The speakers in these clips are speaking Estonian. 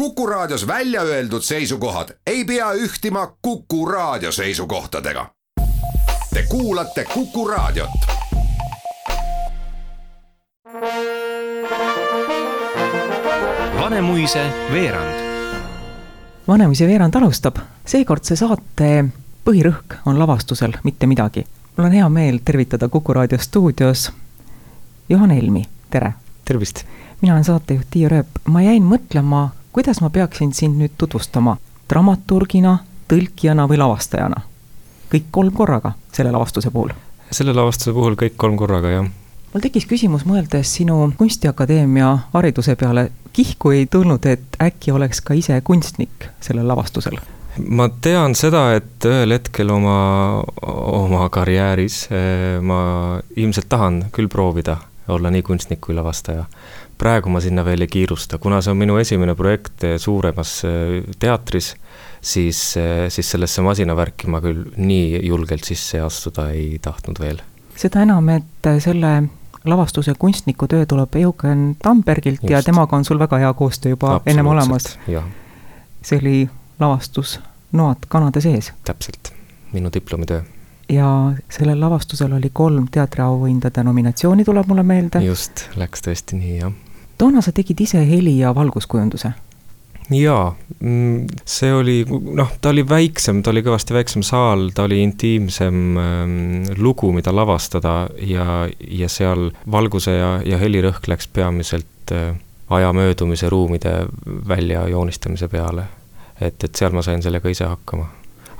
Kuku Raadios välja öeldud seisukohad ei pea ühtima Kuku Raadio seisukohtadega. Te kuulate Kuku Raadiot. Vanemuise veerand. Vanemuise veerand alustab. seekordse saate põhirõhk on lavastusel, mitte midagi. mul on hea meel tervitada Kuku Raadio stuudios Juhan Helmi, tere! tervist! mina olen saatejuht Tiia Rööp, ma jäin mõtlema, kuidas ma peaksin sind nüüd tutvustama, dramaturgina, tõlkijana või lavastajana? kõik kolm korraga selle lavastuse puhul? selle lavastuse puhul kõik kolm korraga, jah. mul tekkis küsimus, mõeldes sinu Kunstiakadeemia hariduse peale, kihku ei tulnud, et äkki oleks ka ise kunstnik sellel lavastusel? ma tean seda, et ühel hetkel oma, oma karjääris eh, ma ilmselt tahan küll proovida olla nii kunstnik kui lavastaja. Praegu ma sinna veel ei kiirusta, kuna see on minu esimene projekt eh, suuremas eh, teatris, siis, siis sellesse masinavärki ma küll nii julgelt sisse astuda ei tahtnud veel. seda enam, et selle lavastuse kunstniku töö tuleb Eugen Tambergilt Just. ja temaga on sul väga hea koostöö juba ennem olemas. see oli lavastus Noad kanade sees. täpselt, minu diplomitöö. ja sellel lavastusel oli kolm teatriauhindade nominatsiooni, tuleb mulle meelde. just, läks tõesti nii, jah. Toona sa tegid ise heli- ja valguskujunduse jaa, mm, see oli, noh, ta oli väiksem, ta oli kõvasti väiksem saal, ta oli intiimsem ähm, lugu, mida lavastada ja, ja seal valguse ja, ja helirõhk läks peamiselt äh, aja möödumise ruumide väljajoonistamise peale et, et seal ma sain sellega ise hakkama.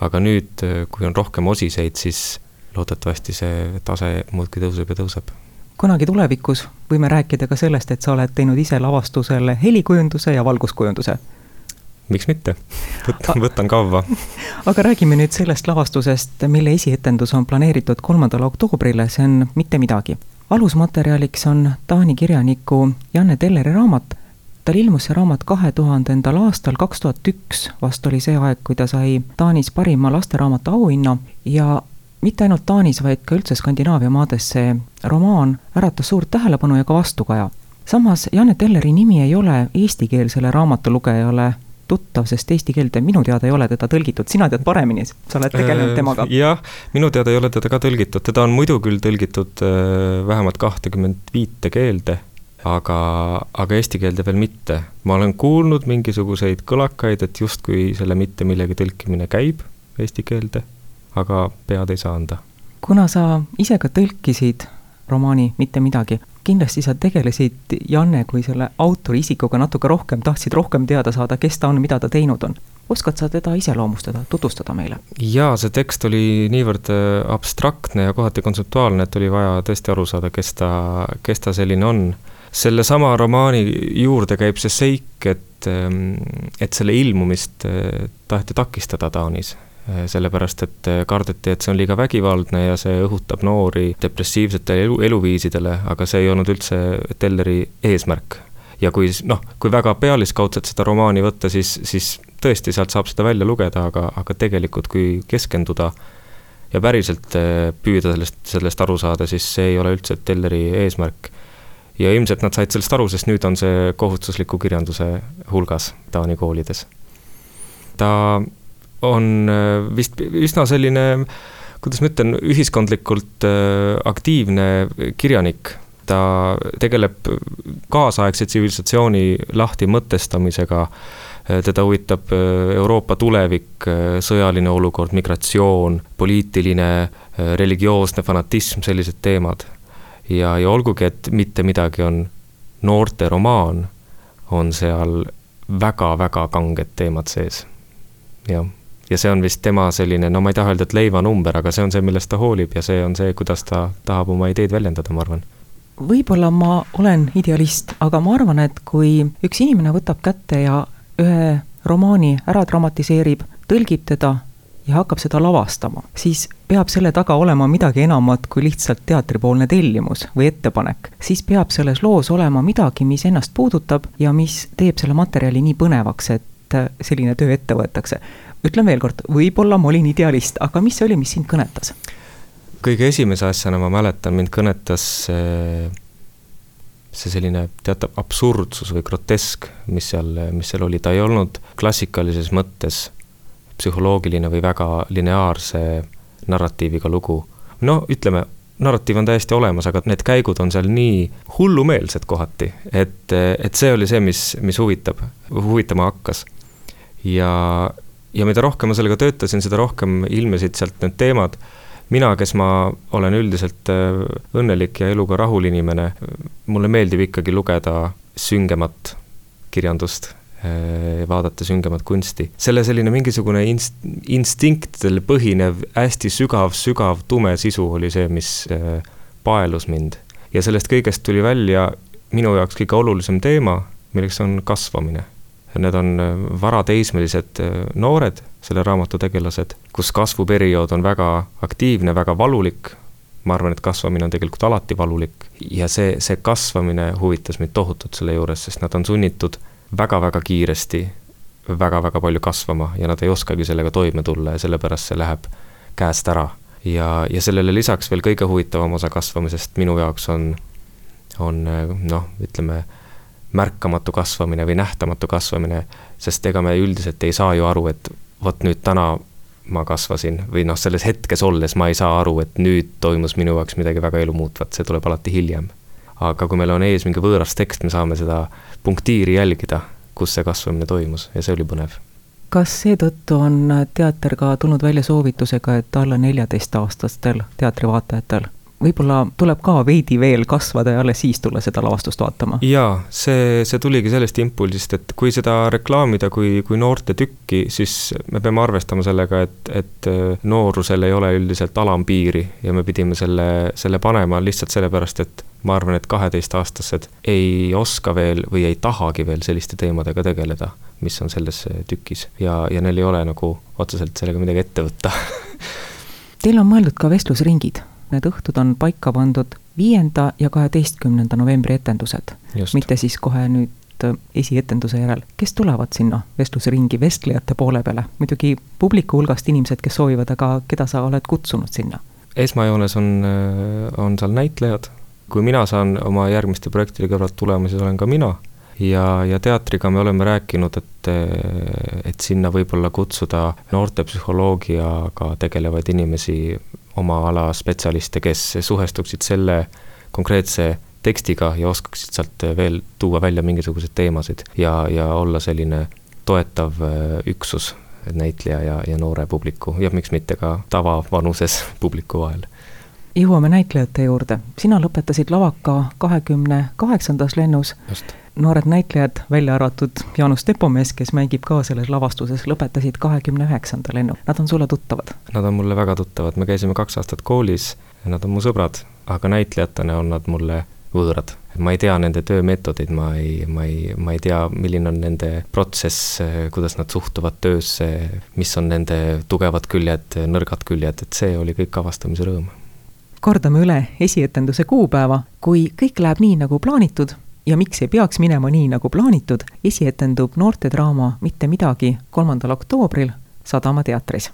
aga nüüd, kui on rohkem osiseid, siis loodetavasti see tase muudkui tõuseb ja tõuseb. Kunagi tulevikus võime rääkida ka sellest, et sa oled teinud ise lavastusele helikujunduse ja valguskujunduse. miks mitte, võtan, võtan kavva. aga räägime nüüd sellest lavastusest, mille esietendus on planeeritud kolmandale oktoobrile, see on Mitte midagi alusmaterjaliks on Taani kirjaniku Janne Telleri raamat tal ilmus see raamat kahe tuhandendal aastal, kaks tuhat üks vast oli see aeg, kui ta sai Taanis parima lasteraamatu auhinna ja mitte ainult Taanis, vaid ka üldse Skandinaavia maades see romaan äratas suurt tähelepanu ja ka vastukaja. samas Janne Telleri nimi ei ole eestikeelsele raamatulugejale tuttav, sest eesti keelde minu teada ei ole teda tõlgitud, sina tead paremini, sa oled tegelenud äh, temaga. jah, minu teada ei ole teda ka tõlgitud, teda on muidu küll tõlgitud äh, vähemalt kahtekümmet viite keelde aga, aga eesti keelde veel mitte. ma olen kuulnud mingisuguseid kõlakaid, et justkui selle mitte millegi tõlkimine käib eesti keelde, aga pead ei saa anda. kuna sa ise ka tõlkisid romaani Mitte midagi, kindlasti sa tegelesid Janne kui selle autori isikuga natuke rohkem, tahtsid rohkem teada saada, kes ta on, mida ta teinud on oskad sa teda iseloomustada, tutvustada meile? jaa, see tekst oli niivõrd äh, abstraktne ja kohati kontseptuaalne, et oli vaja tõesti aru saada, kes ta, kes ta selline on sellesama romaani juurde käib see seik, et, ähm, et selle ilmumist äh, taheti takistada Taanis sellepärast, et äh, kardeti, et see on liiga vägivaldne ja see õhutab noori depressiivsetele elu, eluviisidele, aga see ei olnud üldse Telleri eesmärk. ja kui noh, kui väga pealiskaudselt seda romaani võtta, siis, siis tõesti, sealt saab seda välja lugeda, aga, aga tegelikult, kui keskenduda ja päriselt püüda sellest, sellest aru saada, siis see ei ole üldse Telleri eesmärk ja ilmselt nad said sellest aru, sest nüüd on see kohustusliku kirjanduse hulgas Taani koolides. ta on äh, vist üsna selline, kuidas ma ütlen, ühiskondlikult äh, aktiivne kirjanik, ta tegeleb kaasaegse tsivilisatsiooni lahti mõtestamisega, äh, teda huvitab Euroopa tulevik, sõjaline olukord, migratsioon, poliitiline, religioosne fanatism, sellised teemad. Ja, ja olgugi, et mitte midagi on noorteromaan, on seal väga-väga kanged teemad sees. jah, ja see on vist tema selline, no ma ei taha öelda, et leivanumber, aga see on see, millest ta hoolib ja see on see, kuidas ta tahab oma ideed väljendada, ma arvan võib-olla ma olen idealist, aga ma arvan, et kui üks inimene võtab kätte ja ühe romaani ära dramatiseerib, tõlgib teda ja hakkab seda lavastama, siis peab selle taga olema midagi enamat kui lihtsalt teatripoolne tellimus või ettepanek. siis peab selles loos olema midagi, mis ennast puudutab ja mis teeb selle materjali nii põnevaks, et äh, selline töö ette võetakse. ütlen veel kord, võib-olla ma olin idealist, aga mis see oli, mis sind kõnetas? kõige esimese asjana ma mäletan, mind kõnetas see selline teatav absurdsus või grotesk, mis seal, mis seal oli, ta ei olnud klassikalises mõttes psühholoogiline või väga lineaarse narratiiviga lugu. no ütleme, narratiiv on täiesti olemas, aga need käigud on seal nii hullumeelsed kohati, et, et see oli see, mis, mis huvitab, huvitama hakkas. Ja, ja mida rohkem ma sellega töötasin, seda rohkem ilmnesid sealt need teemad mina, kes ma olen üldiselt äh, õnnelik ja eluga rahul inimene, mulle meeldib ikkagi lugeda süngemat kirjandust, äh, vaadata süngemat kunsti. selle selline mingisugune inst-, instinktidel põhinev hästi sügav, sügav tume sisu oli see, mis äh, paelus mind. ja sellest kõigest tuli välja minu jaoks kõige olulisem teema, milleks on kasvamine Need on äh, varateismelised äh, noored, selle raamatu tegelased, kus kasvuperiood on väga aktiivne, väga valulik. ma arvan, et kasvamine on tegelikult alati valulik ja see, see kasvamine huvitas mind tohutult selle juures, sest nad on sunnitud väga-väga kiiresti väga-väga palju kasvama ja nad ei oskagi sellega toime tulla ja sellepärast see läheb käest ära. ja, ja sellele lisaks veel kõige huvitavam osa kasvamisest minu jaoks on, on äh, noh, ütleme märkamatu kasvamine või nähtamatu kasvamine, sest ega me üldiselt ei saa ju aru, et vot nüüd täna ma kasvasin või noh, selles hetkes olles ma ei saa aru, et nüüd toimus minu jaoks midagi väga elumuutvat, see tuleb alati hiljem. aga kui meil on ees mingi võõras tekst, me saame seda punktiiri jälgida, kus see kasvamine toimus ja see oli põnev. kas seetõttu on teater ka tulnud välja soovitusega, et alla neljateistaastastel teatrivaatajatel võib-olla tuleb ka veidi veel kasvada ja alles siis tulla seda lavastust vaatama? jaa, see, see tuligi sellest impulsist, et kui seda reklaamida kui, kui noorte tükki, siis me peame arvestama sellega, et, et äh, noorusel ei ole üldiselt alampiiri ja me pidime selle, selle panema lihtsalt sellepärast, et ma arvan, et kaheteistaastased ei oska veel või ei tahagi veel selliste teemadega tegeleda, mis on selles tükis. Ja, ja neil ei ole nagu otseselt sellega midagi ette võtta. Teil on mõeldud ka vestlusringid need õhtud on paika pandud viienda ja kaheteistkümnenda novembri etendused, mitte siis kohe nüüd äh, esietenduse järel. kes tulevad sinna vestlusringi vestlejate poole peale? muidugi publiku hulgast inimesed, kes soovivad, aga keda sa oled kutsunud sinna? esmajoones on, äh, on seal näitlejad, kui mina saan oma järgmiste projektide kõrvalt tulema, siis olen ka mina ja, ja teatriga me oleme rääkinud, et, et sinna võib-olla kutsuda noortepsühholoogiaga tegelevaid inimesi, oma ala spetsialiste, kes suhestuksid selle konkreetse tekstiga ja oskaksid sealt veel tuua välja mingisuguseid teemasid ja, ja olla selline toetav äh, üksus näitleja ja, ja noore publiku ja miks mitte ka tavavanuses publiku vahel jõuame näitlejate juurde, sina lõpetasid lavaka kahekümne kaheksandas lennus. noored näitlejad, välja arvatud Jaanus Tepomees, kes mängib ka selles lavastuses, lõpetasid kahekümne üheksanda lennu. Nad on sulle tuttavad? Nad on mulle väga tuttavad, me käisime kaks aastat koolis, nad on mu sõbrad, aga näitlejatena on nad mulle võõrad. ma ei tea nende töömeetodeid, ma ei, ma ei, ma ei tea, milline on nende protsess, kuidas nad suhtuvad töösse, mis on nende tugevad küljed, nõrgad küljed, et see oli kõik avastamise rõõm kordame üle esietenduse kuupäeva, kui kõik läheb nii, nagu plaanitud ja miks ei peaks minema nii, nagu plaanitud, esietendub noortedraama Mitte midagi kolmandal oktoobril Sadama teatris.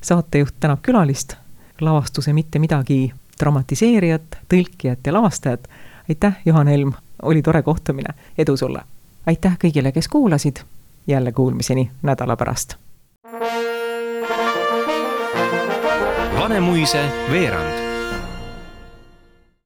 saatejuht tänab külalist, lavastuse Mitte midagi dramatiseerijat, tõlkijat ja lavastajat. aitäh, Juhan Helm, oli tore kohtumine, edu sulle! aitäh kõigile, kes kuulasid, jälle kuulmiseni nädala pärast. Vanemuise veerand